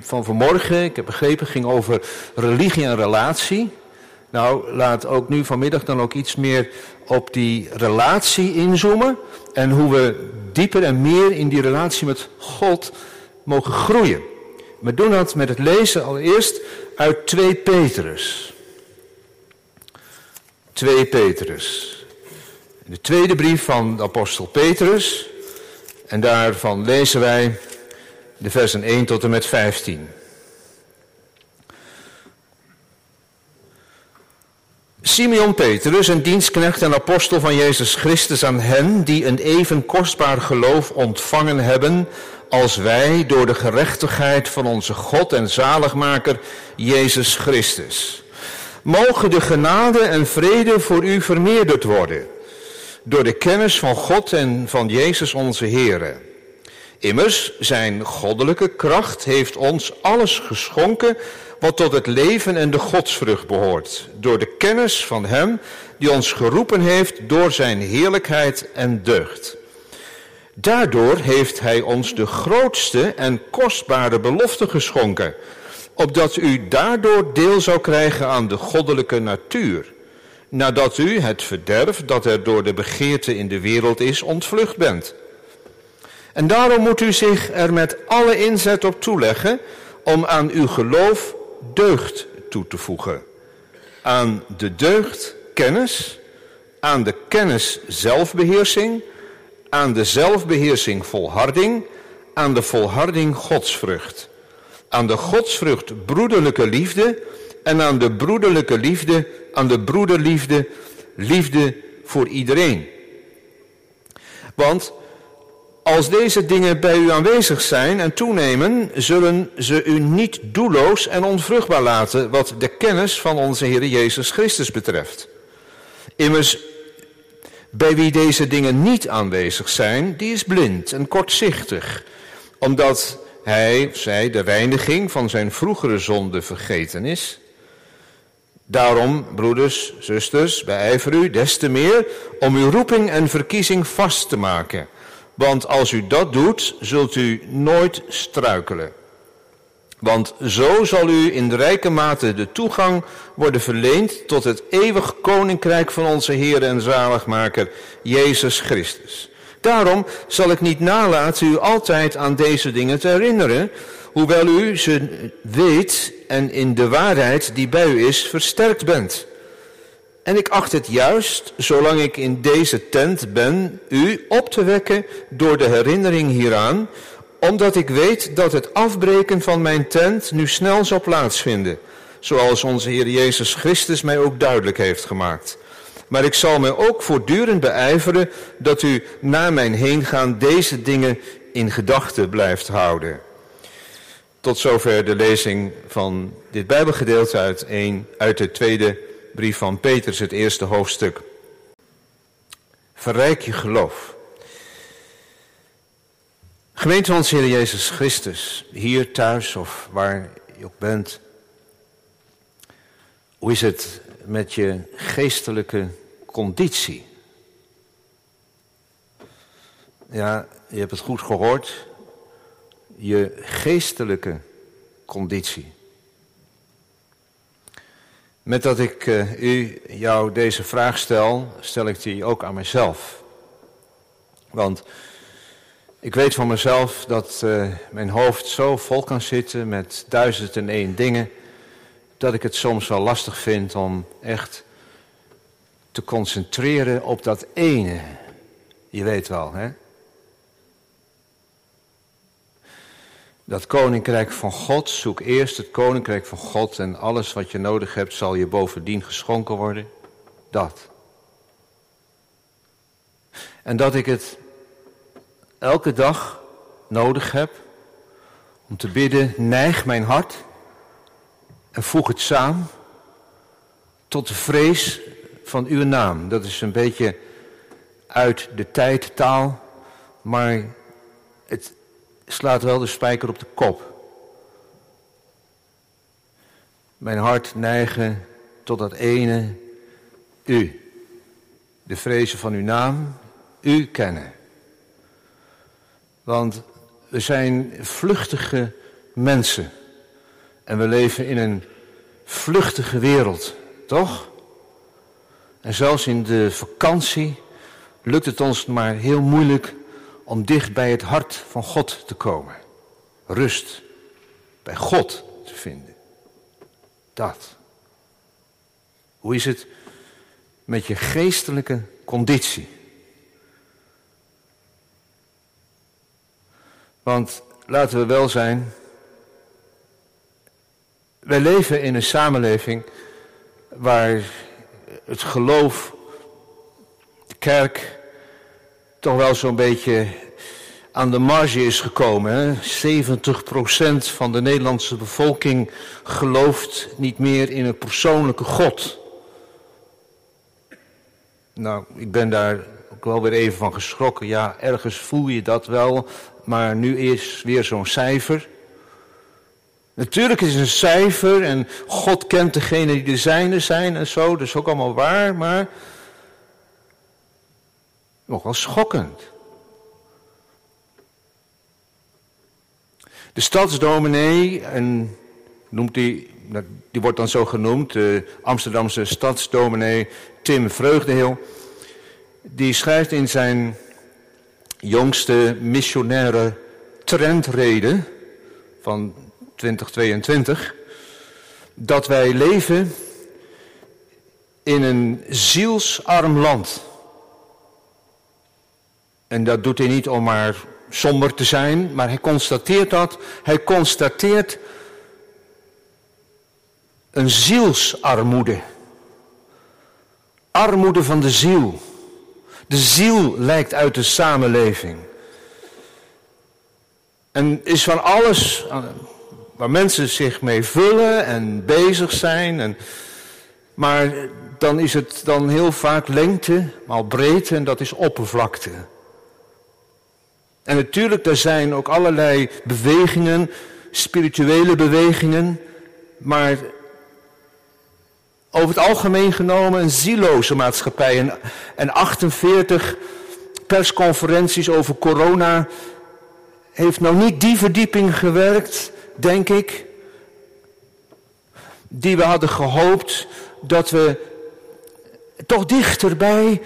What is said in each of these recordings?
van vanmorgen, ik heb begrepen, ging over religie en relatie. Nou, laat ook nu vanmiddag dan ook iets meer op die relatie inzoomen. En hoe we dieper en meer in die relatie met God mogen groeien. We doen dat met het lezen allereerst uit 2 Petrus. 2 Petrus. De tweede brief van de apostel Petrus. En daarvan lezen wij de versen 1 tot en met 15. Simeon Petrus, een dienstknecht en apostel van Jezus Christus aan hen die een even kostbaar geloof ontvangen hebben als wij door de gerechtigheid van onze God en zaligmaker Jezus Christus. Mogen de genade en vrede voor u vermeerderd worden door de kennis van God en van Jezus onze Here. Immers, zijn goddelijke kracht heeft ons alles geschonken wat tot het leven en de godsvrucht behoort, door de kennis van Hem die ons geroepen heeft door Zijn heerlijkheid en deugd. Daardoor heeft Hij ons de grootste en kostbare belofte geschonken, opdat u daardoor deel zou krijgen aan de goddelijke natuur, nadat u het verderf dat er door de begeerte in de wereld is ontvlucht bent. En daarom moet u zich er met alle inzet op toeleggen om aan uw geloof deugd toe te voegen. Aan de deugd kennis, aan de kennis zelfbeheersing, aan de zelfbeheersing volharding, aan de volharding godsvrucht. Aan de godsvrucht broederlijke liefde en aan de broederlijke liefde, aan de broederliefde, liefde voor iedereen. Want als deze dingen bij u aanwezig zijn en toenemen, zullen ze u niet doelloos en onvruchtbaar laten wat de kennis van onze Heer Jezus Christus betreft. Immers, bij wie deze dingen niet aanwezig zijn, die is blind en kortzichtig, omdat hij, zij, de reiniging van zijn vroegere zonde vergeten is. Daarom, broeders, zusters, beijver u des te meer om uw roeping en verkiezing vast te maken. Want als u dat doet, zult u nooit struikelen. Want zo zal u in de rijke mate de toegang worden verleend tot het eeuwig koninkrijk van onze Heer en zaligmaker, Jezus Christus. Daarom zal ik niet nalaten u altijd aan deze dingen te herinneren, hoewel u ze weet en in de waarheid die bij u is versterkt bent. En ik acht het juist, zolang ik in deze tent ben, u op te wekken door de herinnering hieraan, omdat ik weet dat het afbreken van mijn tent nu snel zal plaatsvinden, zoals onze Heer Jezus Christus mij ook duidelijk heeft gemaakt. Maar ik zal me ook voortdurend beijveren dat u na mijn heengaan deze dingen in gedachten blijft houden. Tot zover de lezing van dit Bijbelgedeelte uit, een, uit de tweede brief van Petrus, het eerste hoofdstuk. Verrijk je geloof. Gemeente van Heer Jezus Christus, hier thuis of waar je ook bent. Hoe is het met je geestelijke conditie? Ja, je hebt het goed gehoord. Je geestelijke conditie. Met dat ik uh, u jou deze vraag stel, stel ik die ook aan mezelf. Want ik weet van mezelf dat uh, mijn hoofd zo vol kan zitten met duizend en één dingen, dat ik het soms wel lastig vind om echt te concentreren op dat ene. Je weet wel, hè? Dat koninkrijk van God, zoek eerst het koninkrijk van God en alles wat je nodig hebt zal je bovendien geschonken worden. Dat. En dat ik het elke dag nodig heb om te bidden, neig mijn hart en voeg het samen tot de vrees van uw naam. Dat is een beetje uit de tijd taal, maar het slaat wel de spijker op de kop. Mijn hart neigen tot dat ene, u. De vrezen van uw naam, u kennen. Want we zijn vluchtige mensen En we leven in een vluchtige wereld, toch? En zelfs in de vakantie lukt het ons maar heel moeilijk om dicht bij het hart van God te komen. Rust bij God te vinden. Dat. Hoe is het met je geestelijke conditie? Want laten we wel zijn, wij leven in een samenleving waar het geloof, de kerk, toch wel zo'n beetje aan de marge is gekomen. Hè? 70% van de Nederlandse bevolking gelooft niet meer in een persoonlijke God. Nou, ik ben daar ook wel weer even van geschrokken. Ja, ergens voel je dat wel, maar nu is weer zo'n cijfer. Natuurlijk is het een cijfer en God kent degene die de zijne zijn en zo, dat is ook allemaal waar, maar nogal schokkend. De stadsdominee, en noemt die, die wordt dan zo genoemd, de Amsterdamse stadsdominee Tim Vreugdeheel, die schrijft in zijn jongste missionaire trendreden van 2022 dat wij leven in een zielsarm land. En dat doet hij niet om maar somber te zijn, maar hij constateert dat. Hij constateert een zielsarmoede. Armoede van de ziel. De ziel lijkt uit de samenleving. En is van alles waar mensen zich mee vullen en bezig zijn. En, maar dan is het dan heel vaak lengte, maar breedte en dat is oppervlakte. En natuurlijk, er zijn ook allerlei bewegingen, spirituele bewegingen, maar over het algemeen genomen een zieloze maatschappij. En, en 48 persconferenties over corona heeft nou niet die verdieping gewerkt denk ik, die we hadden gehoopt dat we toch dichter bij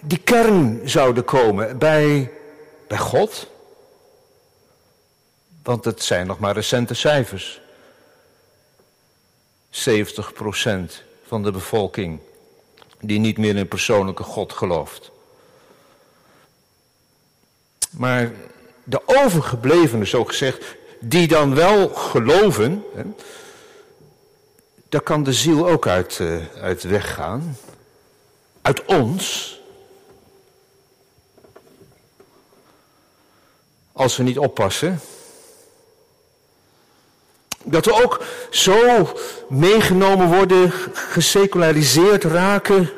die kern zouden komen, bij, bij God. Want het zijn nog maar recente cijfers. 70% van de bevolking die niet meer in persoonlijke God gelooft. Maar de overgeblevenen, zo gezegd, die dan wel geloven, hè, daar kan de ziel ook uit, uh, uit weggaan. Uit ons. Als we niet oppassen. Dat we ook zo meegenomen worden, geseculariseerd raken,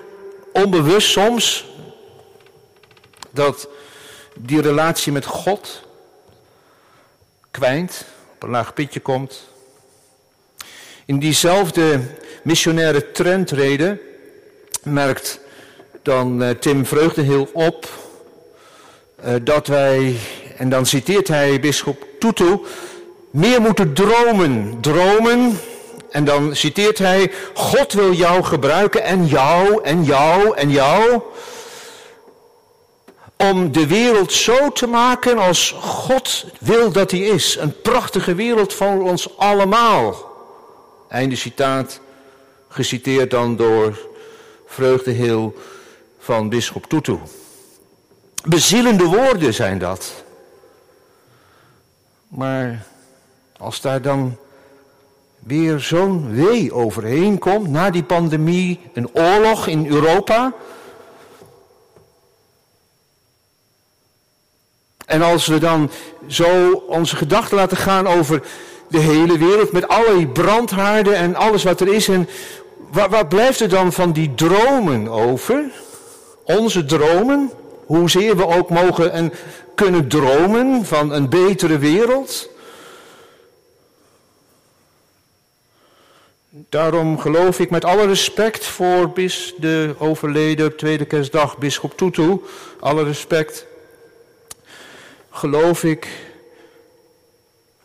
onbewust soms, dat die relatie met God kwijnt, op een laag pitje komt. In diezelfde missionaire trendreden merkt dan uh, Tim Vreugdeheel op uh, dat wij, en dan citeert hij bischop Tutu, meer moeten dromen. Dromen, en dan citeert hij, God wil jou gebruiken en jou en jou en jou om de wereld zo te maken als God wil dat die is. Een prachtige wereld voor ons allemaal. Einde citaat, geciteerd dan door Vreugdeheel van Bisschop Tutu. Bezielende woorden zijn dat. Maar als daar dan weer zo'n wee overheen komt, na die pandemie, een oorlog in Europa, En als we dan zo onze gedachten laten gaan over de hele wereld met alle brandhaarden en alles wat er is. En wat, blijft er dan van die dromen over? Onze dromen? Hoezeer we ook mogen en kunnen dromen van een betere wereld? Daarom geloof ik met alle respect voor bis de overleden tweede kerstdag, bischop Tutu, alle respect geloof ik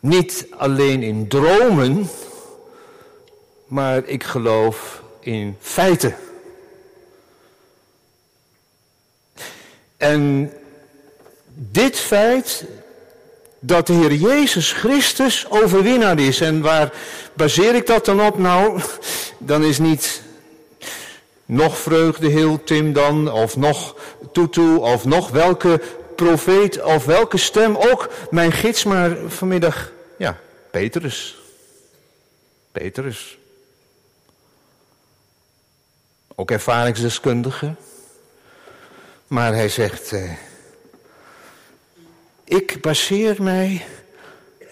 niet alleen in dromen, maar ik geloof in feiten. En dit feit dat de Heer Jezus Christus overwinnaar is. En waar baseer ik dat dan op? Nou, dan is niet nog vreugde heel Tim dan, of nog Tutu, of nog welke profeet, of welke stem, ook mijn gids, maar vanmiddag, ja, Petrus. Petrus. Ook ervaringsdeskundige. Maar hij zegt, eh, ik baseer mij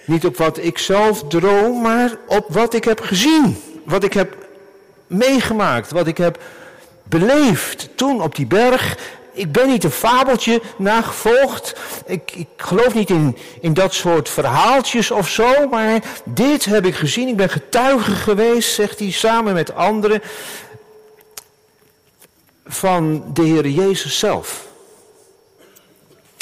niet op wat ik zelf droom, maar op wat ik heb gezien. Wat ik heb meegemaakt, wat ik heb beleefd toen op die berg. Ik ben niet een fabeltje nagevolgd. Ik, ik geloof niet in, in dat soort verhaaltjes of zo. Maar dit heb ik gezien. Ik ben getuige geweest, zegt hij samen met anderen. Van de Heer Jezus zelf.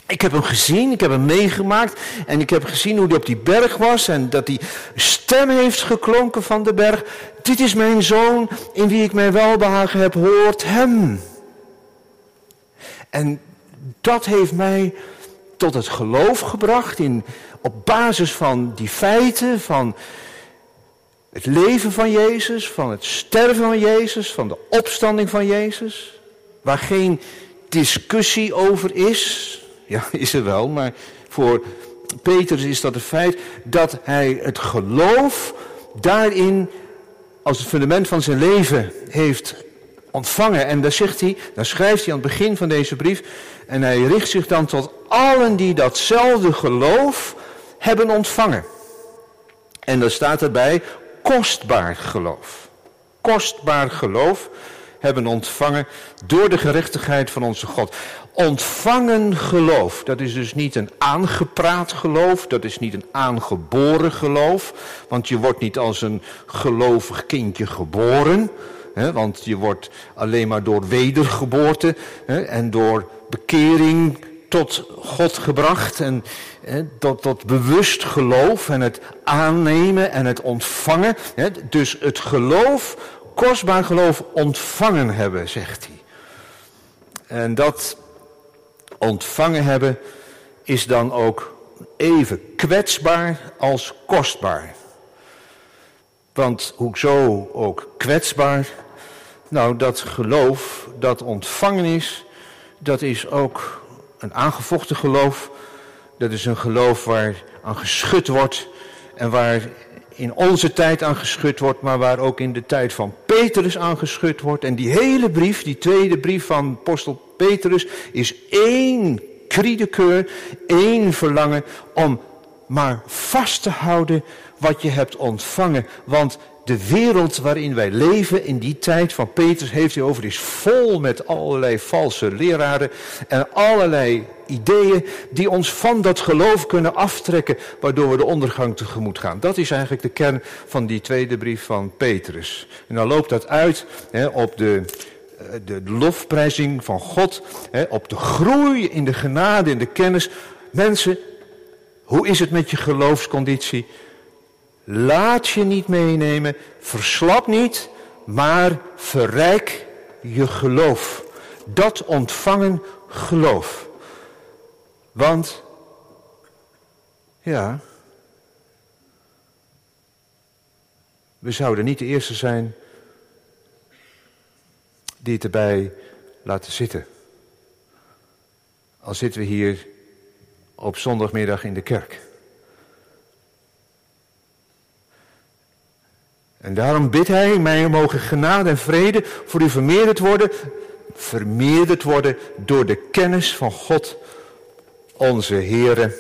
Ik heb hem gezien, ik heb hem meegemaakt en ik heb gezien hoe hij op die berg was en dat hij stem heeft geklonken van de berg. Dit is mijn zoon in wie ik mijn welbehagen heb, hoort hem. En dat heeft mij tot het geloof gebracht in, op basis van die feiten, van het leven van Jezus, van het sterven van Jezus, van de opstanding van Jezus, waar geen discussie over is. Ja, is er wel, maar voor Petrus is dat het feit dat hij het geloof daarin als het fundament van zijn leven heeft ontvangen. En daar zegt hij, daar schrijft hij aan het begin van deze brief, en hij richt zich dan tot allen die datzelfde geloof hebben ontvangen. En daar staat erbij kostbaar geloof. Kostbaar geloof hebben ontvangen door de gerechtigheid van onze God. Ontvangen geloof, dat is dus niet een aangepraat geloof, dat is niet een aangeboren geloof, want je wordt niet als een gelovig kindje geboren, hè, want je wordt alleen maar door wedergeboorte hè, en door bekering tot God gebracht en hè, tot, tot bewust geloof en het aannemen en het ontvangen. Dus het geloof, kostbaar geloof ontvangen hebben, zegt hij. En dat ontvangen hebben, is dan ook even kwetsbaar als kostbaar. Want hoezo ook kwetsbaar? Nou, dat geloof dat ontvangen is, dat is ook een aangevochten geloof. Dat is een geloof waar aan geschud wordt en waar in onze tijd aan geschud wordt, maar waar ook in de tijd van Petrus aan geschud wordt. En die hele brief, die tweede brief van apostel Petrus is één kriedekeur, één verlangen om maar vast te houden wat je hebt ontvangen. Want de wereld waarin wij leven in die tijd van Petrus heeft hij over, is vol met allerlei valse leraren en allerlei ideeën die ons van dat geloof kunnen aftrekken, waardoor we de ondergang tegemoet gaan. Dat is eigenlijk de kern van die tweede brief van Petrus. En dan loopt dat uit hè, op de eh, de lofprijzing van God, hè, op de groei in de genade, in de kennis. Mensen, hoe is het met je geloofsconditie? Laat je niet meenemen, verslap niet, maar verrijk je geloof. Dat ontvangen geloof. Want, ja, we zouden niet de eerste zijn die het erbij laten zitten. Al zitten we hier op zondagmiddag in de kerk. En daarom bidt hij, mij mogen genade en vrede voor u vermeerderd worden, vermeerderd worden door de kennis van God, onze Heere,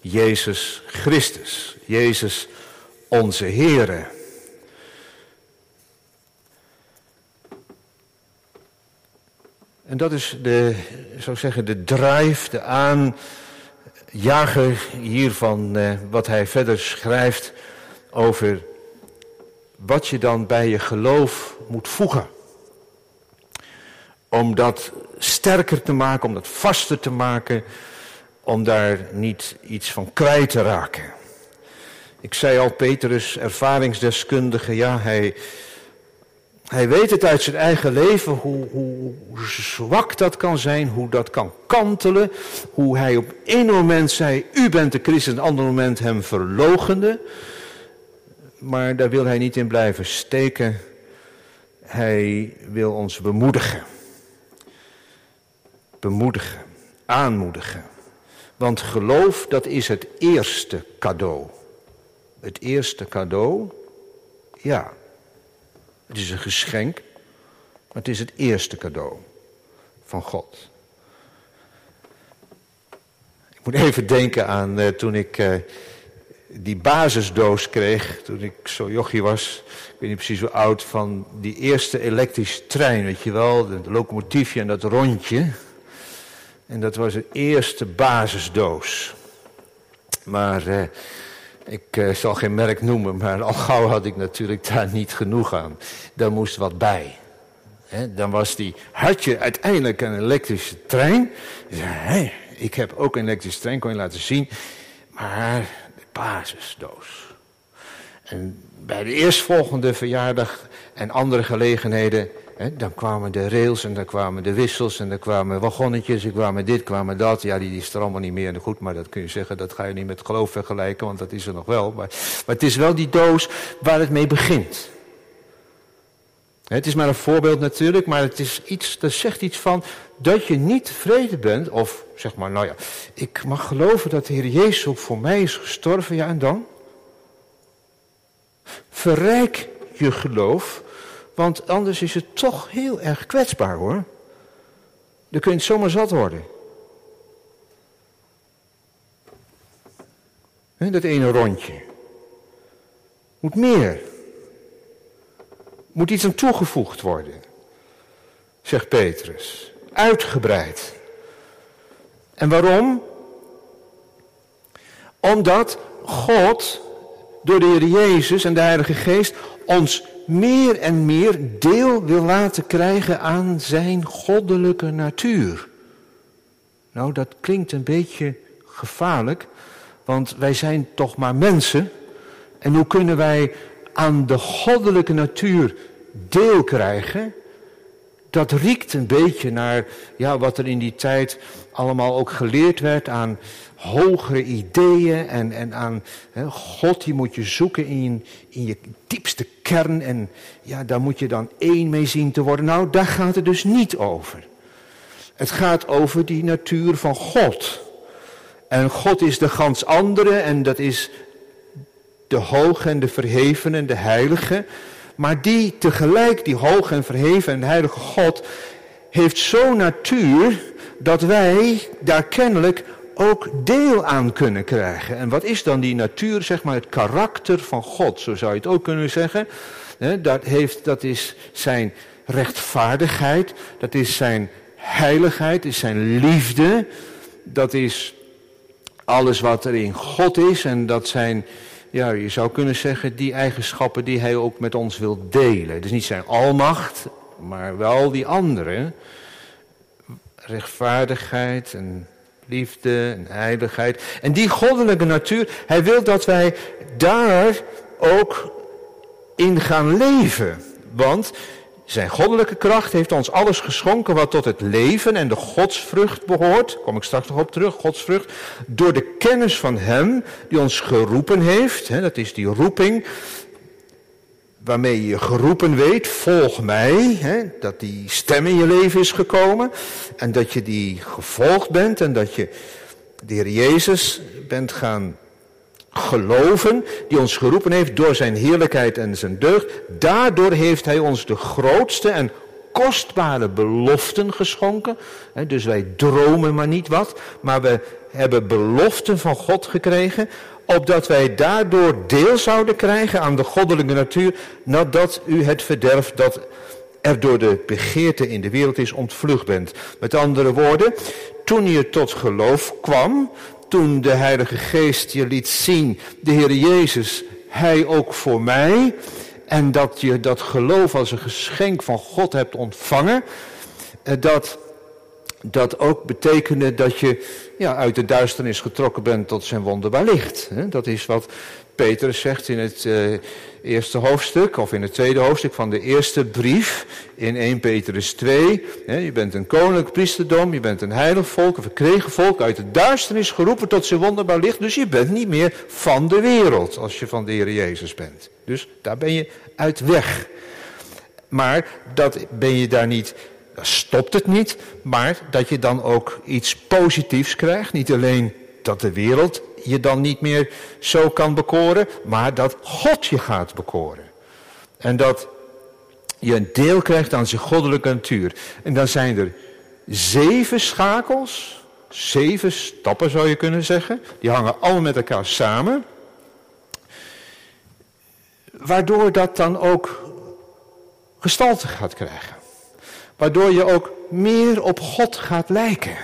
Jezus Christus. Jezus, onze Heere. En dat is de, zou zeggen, de drive, de aanjager hiervan, eh, wat hij verder schrijft over wat je dan bij je geloof moet voegen. Om dat sterker te maken, om dat vaster te maken, om daar niet iets van kwijt te raken. Ik zei al, Petrus, ervaringsdeskundige, ja, hij, hij weet het uit zijn eigen leven, hoe, hoe, zwak dat kan zijn, hoe dat kan kantelen. Hoe hij op één moment zei, u bent de Christus, en op een ander moment hem verlogende. Maar daar wil hij niet in blijven steken. Hij wil ons bemoedigen. Bemoedigen, aanmoedigen. Want geloof, dat is het eerste cadeau. Het eerste cadeau, ja, het is een geschenk, maar het is het eerste cadeau van God. Ik moet even denken aan uh, toen ik uh, die basisdoos kreeg, toen ik zo jochie was, ik weet niet precies hoe oud, van die eerste elektrische trein, weet je wel, het locomotiefje en dat rondje. En dat was de eerste basisdoos. Maar uh, ik uh, zal geen merk noemen, maar al gauw had ik natuurlijk daar niet genoeg aan. Daar moest wat bij. Dan was die, had je uiteindelijk een elektrische trein. Zei, ik heb ook een elektrische trein, kon je laten zien. Maar basisdoos. En bij de eerstvolgende verjaardag en andere gelegenheden dan kwamen de rails en dan kwamen de wissels en dan kwamen wagonnetjes, en kwamen dit, kwamen dat. Ja, die, is er allemaal niet meer. Goed, maar dat kun je zeggen, dat ga je niet met geloof vergelijken, want dat is er nog wel. Maar, maar het is wel die doos waar het mee begint. Het is maar een voorbeeld natuurlijk, maar het is iets, dat zegt iets van dat je niet tevreden bent. Of zeg maar, nou ja, ik mag geloven dat de Heer Jezus ook voor mij is gestorven. Ja, en dan? Verrijk je geloof want anders is het toch heel erg kwetsbaar hoor. Dan kun je het zomaar zat worden. dat ene rondje. Moet meer. Moet iets aan toegevoegd worden. Zegt Petrus. Uitgebreid. En waarom? Omdat God door de Heer Jezus en de Heilige Geest ons meer en meer deel wil laten krijgen aan zijn goddelijke natuur. Nou, dat klinkt een beetje gevaarlijk, want wij zijn toch maar mensen. En hoe kunnen wij aan de goddelijke natuur deel krijgen? Dat riekt een beetje naar ja, wat er in die tijd allemaal ook geleerd werd aan hogere ideeën en, en aan God, die moet je zoeken in, in je diepste kern en ja, daar moet je dan één mee zien te worden. Nou, daar gaat het dus niet over. Het gaat over die natuur van God. En God is de gans andere en dat is de hoge en de verheven en de heilige. Maar die tegelijk, die hoge en verheven en heilige God, heeft zo'n natuur dat wij daar kennelijk ook deel aan kunnen krijgen. En wat is dan die natuur, zeg maar het karakter van God, zo zou je het ook kunnen zeggen. Dat, heeft, dat is zijn rechtvaardigheid, dat is zijn heiligheid, is zijn liefde, dat is alles wat er in God is en dat zijn, ja, je zou kunnen zeggen, die eigenschappen die hij ook met ons wil delen. Dus niet zijn almacht, maar wel die andere. Rechtvaardigheid en liefde en heiligheid. En die goddelijke natuur, hij wil dat wij daar ook in gaan leven. Want zijn goddelijke kracht heeft ons alles geschonken wat tot het leven en de godsvrucht behoort. kom ik straks nog op terug, godsvrucht. Door de kennis van hem die ons geroepen heeft. Hè, dat is die roeping waarmee je geroepen weet, volg mij, hè, dat die stem in je leven is gekomen en dat je die gevolgd bent en dat je de Heer Jezus bent gaan geloven, die ons geroepen heeft door zijn heerlijkheid en zijn deugd. Daardoor heeft hij ons de grootste en kostbare beloften geschonken. Dus wij dromen maar niet wat, maar we hebben beloften van God gekregen opdat wij daardoor deel zouden krijgen aan de goddelijke natuur, nadat u het verderf dat er door de begeerte in de wereld is ontvlucht bent. Met andere woorden, toen je tot geloof kwam, toen de Heilige Geest je liet zien, de Heer Jezus, Hij ook voor mij, en dat je dat geloof als een geschenk van God hebt ontvangen, eh, dat dat ook betekende dat je ja, uit de duisternis getrokken bent tot zijn wonderbaar licht. Dat is wat Petrus zegt in het uh, eerste hoofdstuk, of in het tweede hoofdstuk van de eerste brief, in 1 Petrus 2. Je bent een koninklijk priesterdom, je bent een heilig volk, een verkregen volk, uit de duisternis geroepen tot zijn wonderbaar licht. Dus je bent niet meer van de wereld, als je van de Heer Jezus bent. Dus daar ben je uit weg. Maar dat ben je daar niet stopt het niet, maar dat je dan ook iets positiefs krijgt. Niet alleen dat de wereld je dan niet meer zo kan bekoren, maar dat God je gaat bekoren. En dat je een deel krijgt aan zijn goddelijke natuur. En dan zijn er zeven schakels, zeven stappen zou je kunnen zeggen. Die hangen allemaal met elkaar samen. Waardoor dat dan ook gestalte gaat krijgen. Waardoor je ook meer op God gaat lijken.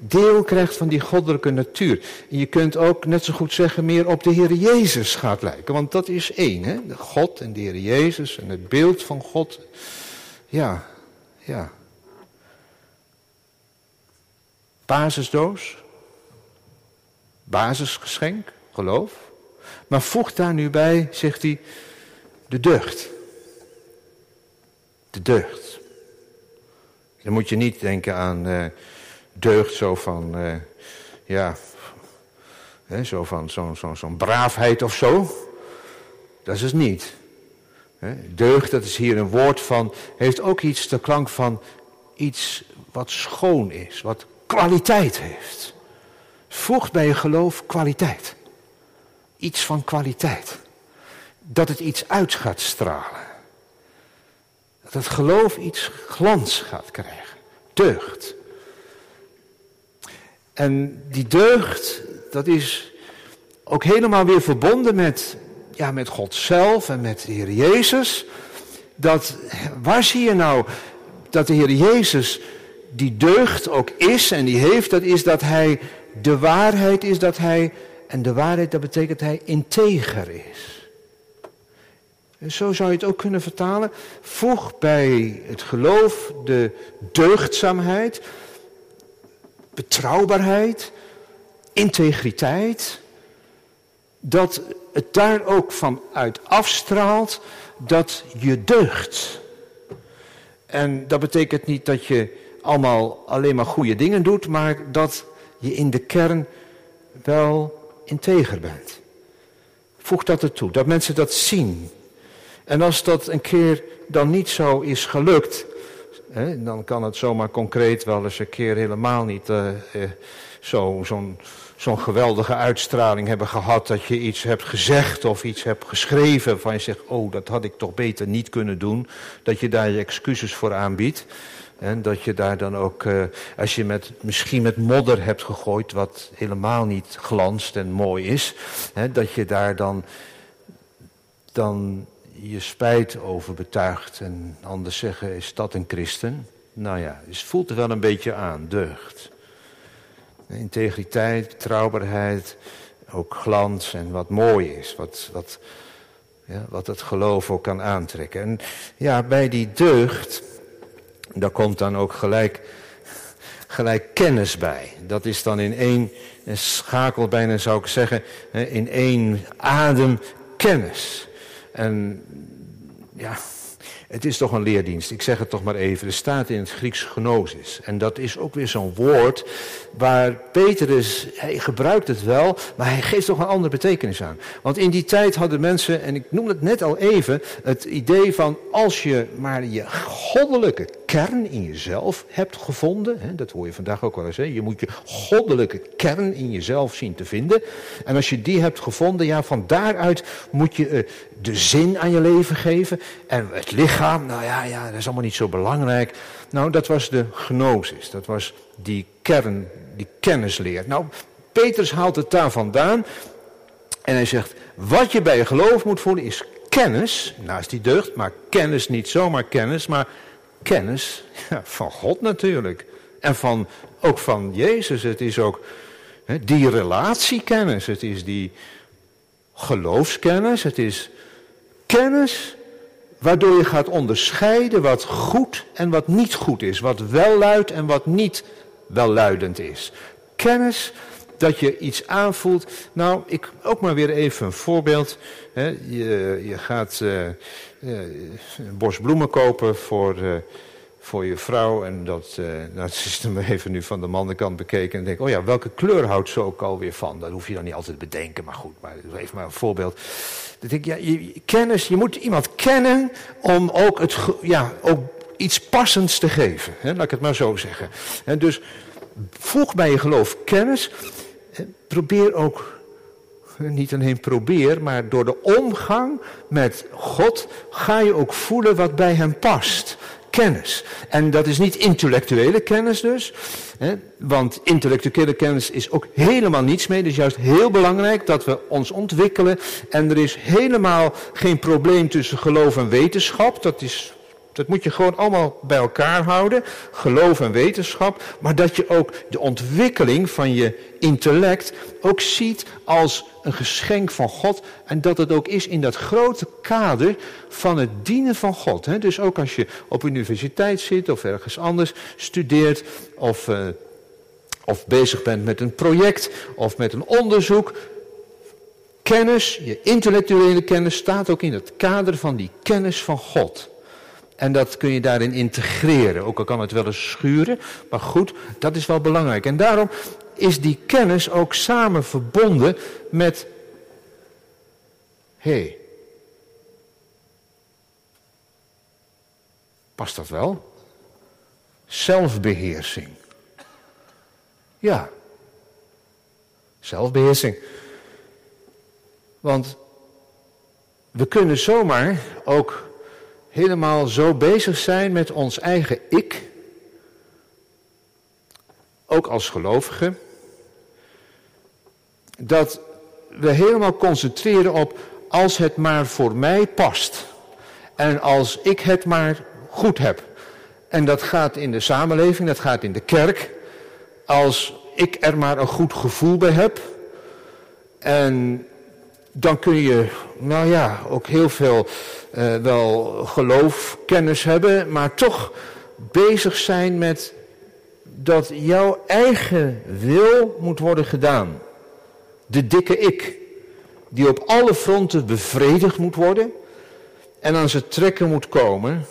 Deel krijgt van die goddelijke natuur. En je kunt ook net zo goed zeggen meer op de Heer Jezus gaat lijken. Want dat is één, hè? God en de Heer Jezus en het beeld van God. Ja, ja. Basisdoos. Basisgeschenk, geloof. Maar voeg daar nu bij, zegt hij, de deugd. De deugd. Dan moet je niet denken aan uh, deugd zo van, uh, ja, hè, zo van zo'n zo, braafheid of zo. Dat is het niet. Deugd, dat is hier een woord van, heeft ook iets de klank van iets wat schoon is, wat kwaliteit heeft. Voegt bij je geloof kwaliteit. Iets van kwaliteit. Dat het iets uit gaat stralen. Dat geloof iets glans gaat krijgen. Deugd. En die deugd, dat is ook helemaal weer verbonden met, ja, met God zelf en met de Heer Jezus. Dat, waar zie je nou dat de Heer Jezus die deugd ook is en die heeft, dat is dat Hij de waarheid is, dat Hij, en de waarheid dat betekent Hij integer is. Zo zou je het ook kunnen vertalen. Voeg bij het geloof de deugdzaamheid, betrouwbaarheid, integriteit. Dat het daar ook van uit afstraalt dat je deugt. En dat betekent niet dat je allemaal alleen maar goede dingen doet, maar dat je in de kern wel integer bent. Voeg dat ertoe, dat mensen dat zien. En als dat een keer dan niet zo is gelukt, hè, dan kan het zomaar concreet wel eens een keer helemaal niet uh, uh, zo'n zo geweldige uitstraling hebben gehad dat je iets hebt gezegd of iets hebt geschreven van je zegt, oh dat had ik toch beter niet kunnen doen, dat je daar je excuses voor aanbiedt. En dat je daar dan ook, uh, als je met, misschien met modder hebt gegooid, wat helemaal niet glanst en mooi is, hè, dat je daar dan, dan je spijt over betuigt en anders zeggen, is dat een christen? Nou ja, het voelt er wel een beetje aan, deugd. Integriteit, betrouwbaarheid, ook glans en wat mooi is, wat, wat, ja, wat het geloof ook kan aantrekken. En ja, bij die deugd, daar komt dan ook gelijk, gelijk kennis bij. Dat is dan in één schakel bijna zou ik zeggen, in één adem kennis. En ja, het is toch een leerdienst. Ik zeg het toch maar even. Er staat in het Grieks gnosis. En dat is ook weer zo'n woord waar Petrus, hij gebruikt het wel, maar hij geeft toch een andere betekenis aan. Want in die tijd hadden mensen, en ik noem het net al even, het idee van als je maar je goddelijke kern in jezelf hebt gevonden, hè, dat hoor je vandaag ook wel eens, hè, je moet je goddelijke kern in jezelf zien te vinden. En als je die hebt gevonden, ja, van daaruit moet je uh, de zin aan je leven geven. En het lichaam, nou ja, ja, dat is allemaal niet zo belangrijk. Nou, dat was de gnosis, dat was die kern, die kennisleer. Nou, Petrus haalt het daar vandaan en hij zegt, wat je bij je geloof moet voelen is kennis, naast die deugd, maar kennis niet zomaar kennis, maar kennis ja, van God natuurlijk. En van, ook van Jezus. Het is ook hè, die relatiekennis. Het is die geloofskennis. Het is kennis Waardoor je gaat onderscheiden wat goed en wat niet goed is. Wat welluid en wat niet welluidend is. Kennis dat je iets aanvoelt. Nou, ik ook maar weer even een voorbeeld. je, je gaat uh, een bos bloemen kopen voor, uh, voor je vrouw. En dat, uh, nou, het is dan even nu van de mannenkant bekeken. En denk, oh ja, welke kleur houdt ze ook alweer van? Dat hoef je dan niet altijd te bedenken, maar goed. Maar even maar een voorbeeld. Dat ik, ja, je, kennis, je moet iemand kennen om ook, het, ja, ook iets passends te geven. Hè, laat ik het maar zo zeggen. En dus voeg bij je geloof kennis. Probeer ook, niet alleen probeer, maar door de omgang met God ga je ook voelen wat bij hem past kennis. En dat is niet intellectuele kennis dus. Hè, want intellectuele kennis is ook helemaal niets mee. Is juist heel belangrijk dat we ons ontwikkelen. En er is helemaal geen probleem tussen geloof en wetenschap. Dat is dat moet je gewoon allemaal bij elkaar houden, geloof en wetenschap, maar dat je ook de ontwikkeling van je intellect ook ziet als een geschenk van God en dat het ook is in dat grote kader van het dienen van God. Dus ook als je op universiteit zit of ergens anders studeert of, uh, of bezig bent met een project of met een onderzoek, kennis, je intellectuele kennis staat ook in het kader van die kennis van God. En dat kun je daarin integreren. Ook al kan het wel eens schuren. Maar goed, dat is wel belangrijk. En daarom is die kennis ook samen verbonden met. Hé. Past dat wel? Zelfbeheersing. Ja. Zelfbeheersing. Want we kunnen zomaar ook helemaal zo bezig zijn met ons eigen ik, ook als gelovigen, dat we helemaal concentreren op als het maar voor mij past en als ik het maar goed heb. En dat gaat in de samenleving, dat gaat in de kerk, als ik er maar een goed gevoel bij heb en dan kun je, nou ja, ook heel veel uh, wel geloof, kennis hebben, maar toch bezig zijn met dat jouw eigen wil moet worden gedaan. De dikke ik, die op alle fronten bevredigd moet worden en aan zijn trekken moet komen.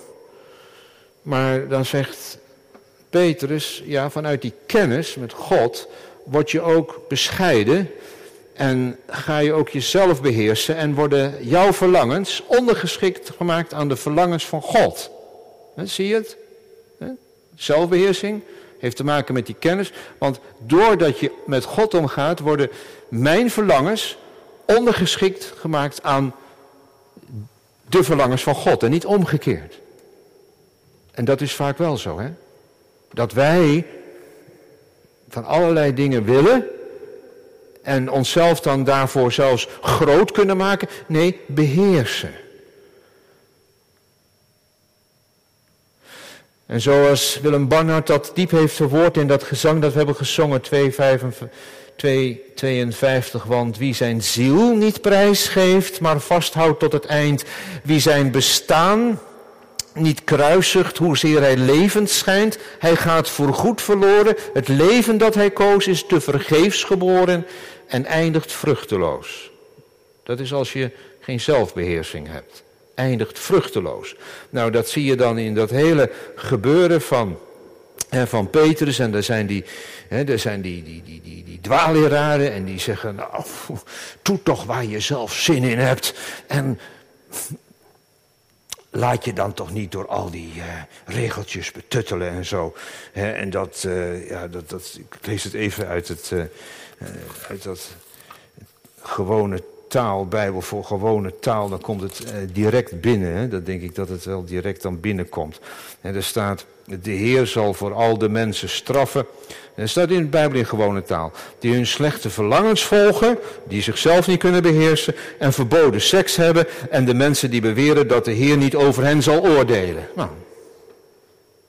Maar dan zegt Petrus, ja, vanuit die kennis met God word je ook bescheiden en ga je ook jezelf beheersen en worden jouw verlangens ondergeschikt gemaakt aan de verlangens van God. zie je het? Zelfbeheersing heeft te maken met die kennis. Want doordat je met God omgaat, worden mijn verlangens ondergeschikt gemaakt aan de verlangens van God en niet omgekeerd. En dat is vaak wel zo, hè? Dat wij van allerlei dingen willen en onszelf dan daarvoor zelfs groot kunnen maken. Nee, beheersen. En zoals Willem Barnard dat diep heeft verwoord in dat gezang dat we hebben gezongen, 252, want wie zijn ziel niet prijsgeeft, maar vasthoudt tot het eind, wie zijn bestaan niet kruisigt, hoezeer hij levend schijnt, hij gaat voorgoed verloren, het leven dat hij koos is te vergeefs geboren, en eindigt vruchteloos. Dat is als je geen zelfbeheersing hebt. Eindigt vruchteloos. Nou, dat zie je dan in dat hele gebeuren van, van Petrus. En er zijn die, hè, er zijn die, die, die, die, die en die zeggen, nou, doe toch waar je zelf zin in hebt. En laat je dan toch niet door al die uh, regeltjes betuttelen en zo. en dat, uh, ja, dat, dat, ik lees het even uit het, uh, uit dat gewone taal, Bijbel voor gewone taal, dan komt het direct binnen. Hè? Dat denk ik dat het wel direct dan binnenkomt. En er staat, de Heer zal voor al de mensen straffen. En dat staat in de Bijbel in gewone taal. Die hun slechte verlangens volgen, die zichzelf niet kunnen beheersen en verboden seks hebben. En de mensen die beweren dat de Heer niet over hen zal oordelen. Nou,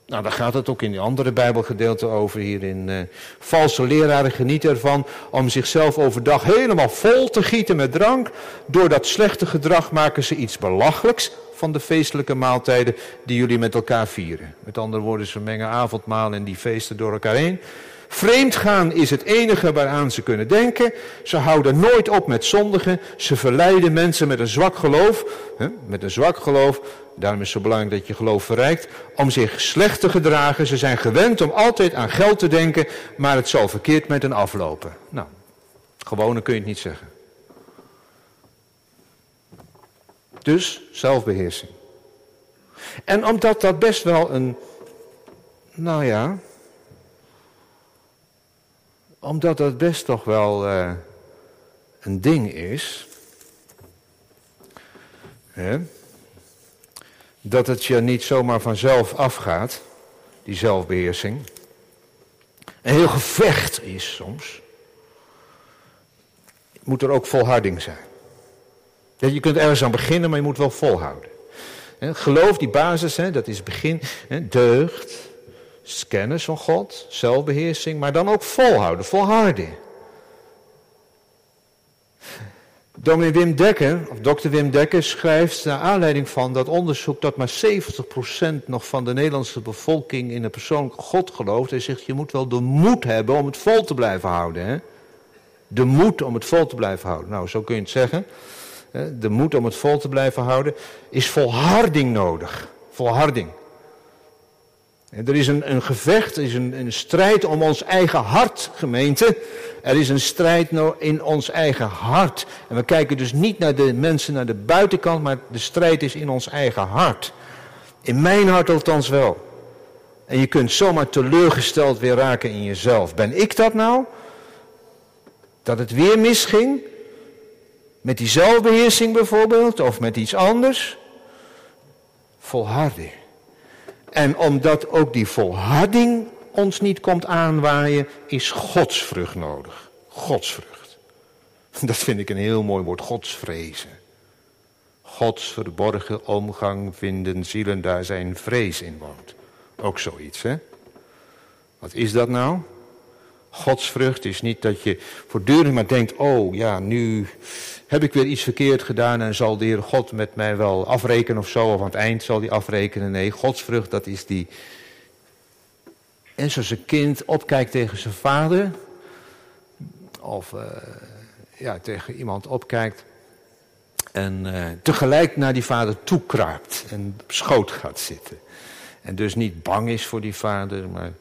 Nou, daar gaat het ook in die andere Bijbelgedeelte over hier in uh, valse leraren genieten ervan om zichzelf overdag helemaal vol te gieten met drank. Door dat slechte gedrag maken ze iets belachelijks van de feestelijke maaltijden die jullie met elkaar vieren. Met andere woorden, ze mengen avondmaal en die feesten door elkaar heen. Vreemd gaan is het enige waaraan ze kunnen denken. Ze houden nooit op met zondigen. Ze verleiden mensen met een zwak geloof. Hè, met een zwak geloof. Daarom is het zo belangrijk dat je geloof verrijkt. Om zich slecht te gedragen. Ze zijn gewend om altijd aan geld te denken. Maar het zal verkeerd met hen aflopen. Nou, gewone kun je het niet zeggen. Dus zelfbeheersing. En omdat dat best wel een, nou ja, omdat dat best toch wel uh, een ding is, hè, dat het je niet zomaar vanzelf afgaat, die zelfbeheersing. Een heel gevecht is soms. Moet er ook volharding zijn. Je kunt ergens aan beginnen, maar je moet wel volhouden. Geloof, die basis, dat is begin. Deugd, kennis van God, zelfbeheersing, maar dan ook volhouden, volharden. Dominee Wim Dekker, of dokter Wim Dekker, schrijft naar aanleiding van dat onderzoek dat maar 70% nog van de Nederlandse bevolking in een persoonlijke God gelooft. Hij zegt, je moet wel de moed hebben om het vol te blijven houden. Hè? De moed om het vol te blijven houden. Nou, zo kun je het zeggen de moed om het vol te blijven houden, is volharding nodig. Volharding. Er is een, een gevecht, er is een, een, strijd om ons eigen hart, gemeente. Er is een strijd in ons eigen hart. En we kijken dus niet naar de mensen naar de buitenkant, maar de strijd is in ons eigen hart. In mijn hart althans wel. En je kunt zomaar teleurgesteld weer raken in jezelf. Ben ik dat nou? Dat het weer misging? Met die zelfbeheersing bijvoorbeeld, of met iets anders. Volharding. En omdat ook die volharding ons niet komt aanwaaien, is godsvrucht nodig. Godsvrucht. Dat vind ik een heel mooi woord, godsvrezen. Gods verborgen omgang vinden zielen daar zijn vrees in woont. Ook zoiets, hè? Wat is dat nou? Godsvrucht is niet dat je voortdurend maar denkt, oh ja, nu heb ik weer iets verkeerd gedaan en zal de Heer God met mij wel afrekenen of zo, of aan het eind zal hij afrekenen. Nee, godsvrucht, dat is die. En zoals een kind opkijkt tegen zijn vader, of uh, ja, tegen iemand opkijkt, en uh, tegelijk naar die vader toekruipt en op schoot gaat zitten. En dus niet bang is voor die vader, maar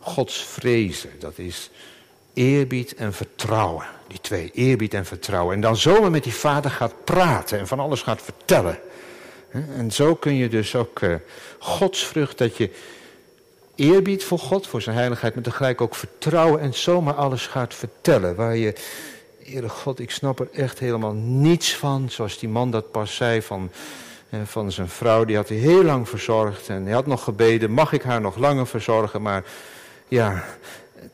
Gods vrezen, dat is eerbied en vertrouwen. Die twee, eerbied en vertrouwen. En dan zomaar met die vader gaat praten en van alles gaat vertellen. En zo kun je dus ook uh, godsvrucht, dat je eerbied voor God, voor zijn heiligheid, maar tegelijk ook vertrouwen en zomaar alles gaat vertellen. Waar je, Heere God, ik snap er echt helemaal niets van, zoals die man dat pas zei van, eh, van zijn vrouw, die had hij heel lang verzorgd en hij had nog gebeden, mag ik haar nog langer verzorgen, maar ja,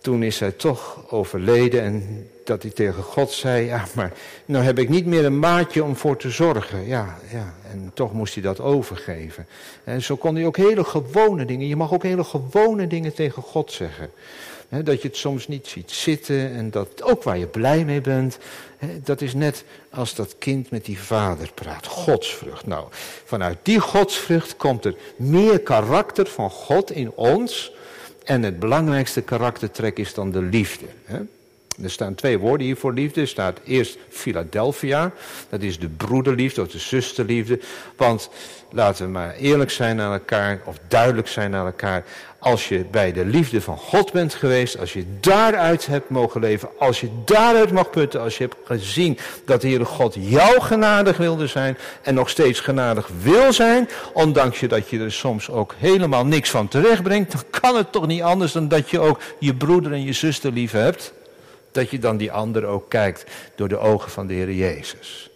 toen is zij toch overleden en dat hij tegen God zei, ja, maar nou heb ik niet meer een maatje om voor te zorgen. Ja, ja, en toch moest hij dat overgeven. En zo kon hij ook hele gewone dingen, je mag ook hele gewone dingen tegen God zeggen. dat je het soms niet ziet zitten en dat ook waar je blij mee bent. dat is net als dat kind met die vader praat. Godsvrucht. Nou, vanuit die godsvrucht komt er meer karakter van God in ons en het belangrijkste karaktertrek is dan de liefde. Hè? Er staan twee woorden hier voor liefde. Er staat eerst Philadelphia. Dat is de broederliefde of de zusterliefde. Want laten we maar eerlijk zijn naar elkaar. Of duidelijk zijn naar elkaar. Als je bij de liefde van God bent geweest. Als je daaruit hebt mogen leven. Als je daaruit mag putten. Als je hebt gezien dat de Heere God jou genadig wilde zijn. En nog steeds genadig wil zijn. Ondanks je dat je er soms ook helemaal niks van terecht brengt. Dan kan het toch niet anders dan dat je ook je broeder en je zuster lief hebt dat je dan die ander ook kijkt door de ogen van de Heer Jezus.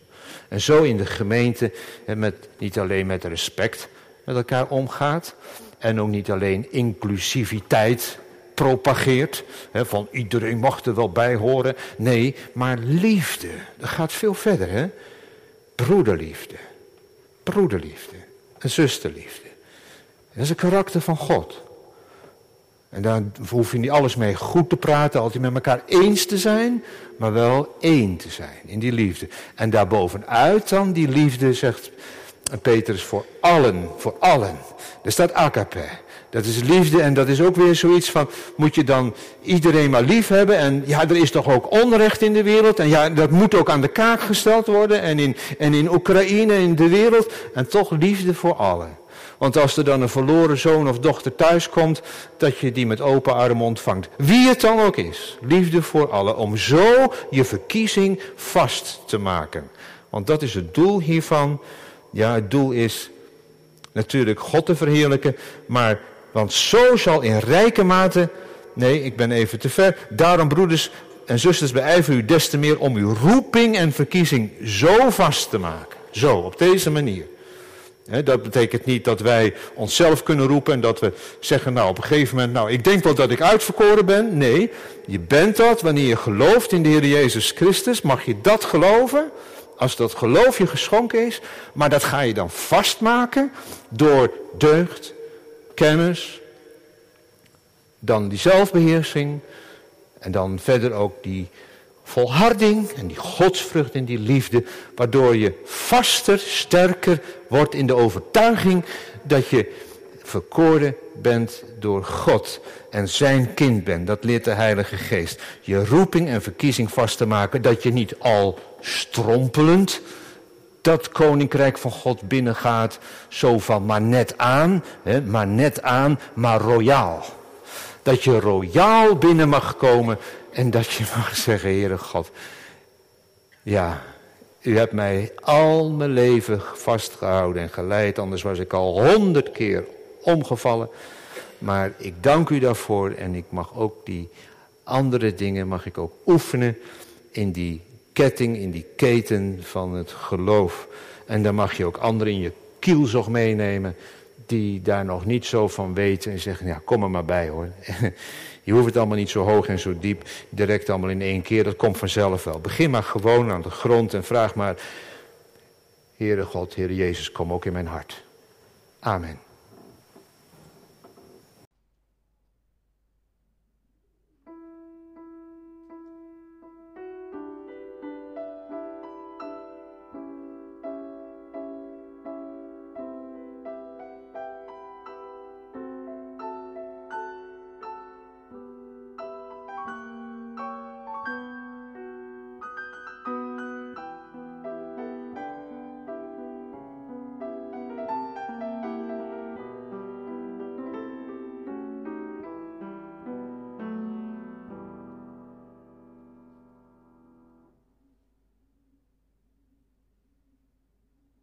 En zo in de gemeente, met, niet alleen met respect met elkaar omgaat, en ook niet alleen inclusiviteit propageert, hè, van iedereen mag er wel bij horen. Nee, maar liefde, dat gaat veel verder. Hè? Broederliefde, broederliefde en zusterliefde. Dat is het karakter van God. En daar hoef je niet alles mee goed te praten, altijd met elkaar eens te zijn, maar wel één te zijn in die liefde. En daarbovenuit dan die liefde, zegt Petrus, voor allen, voor allen. Er staat agape. Dat is liefde en dat is ook weer zoiets van, moet je dan iedereen maar lief hebben? En ja, er is toch ook onrecht in de wereld? En ja, dat moet ook aan de kaak gesteld worden. En in, en in Oekraïne, in de wereld. En toch liefde voor allen. Want als er dan een verloren zoon of dochter thuis komt, dat je die met open armen ontvangt. Wie het dan ook is. Liefde voor allen. Om zo je verkiezing vast te maken. Want dat is het doel hiervan. Ja, het doel is natuurlijk God te verheerlijken. Maar, want zo zal in rijke mate. Nee, ik ben even te ver. Daarom, broeders en zusters, beijver u des te meer om uw roeping en verkiezing zo vast te maken. Zo, op deze manier dat betekent niet dat wij onszelf kunnen roepen en dat we zeggen, nou op een gegeven moment, nou ik denk wel dat ik uitverkoren ben. Nee, je bent dat wanneer je gelooft in de Heer Jezus Christus, mag je dat geloven, als dat geloof je geschonken is, maar dat ga je dan vastmaken door deugd, kennis, dan die zelfbeheersing en dan verder ook die volharding en die godsvrucht en die liefde, waardoor je vaster, sterker wordt in de overtuiging dat je verkoren bent door God en zijn kind bent. Dat leert de Heilige Geest. Je roeping en verkiezing vast te maken, dat je niet al strompelend dat koninkrijk van God binnengaat, zo van maar net aan, hè, maar net aan, maar royaal. Dat je royaal binnen mag komen en dat je mag zeggen, Heere God, ja, u hebt mij al mijn leven vastgehouden en geleid, anders was ik al honderd keer omgevallen. Maar ik dank u daarvoor en ik mag ook die andere dingen, mag ik ook oefenen in die ketting, in die keten van het geloof. En dan mag je ook anderen in je kielzog meenemen die daar nog niet zo van weten en zeggen, ja, kom er maar bij hoor. Je hoeft het allemaal niet zo hoog en zo diep, direct allemaal in één keer. Dat komt vanzelf wel. Begin maar gewoon aan de grond en vraag maar, Heere God, Heere Jezus, kom ook in mijn hart. Amen.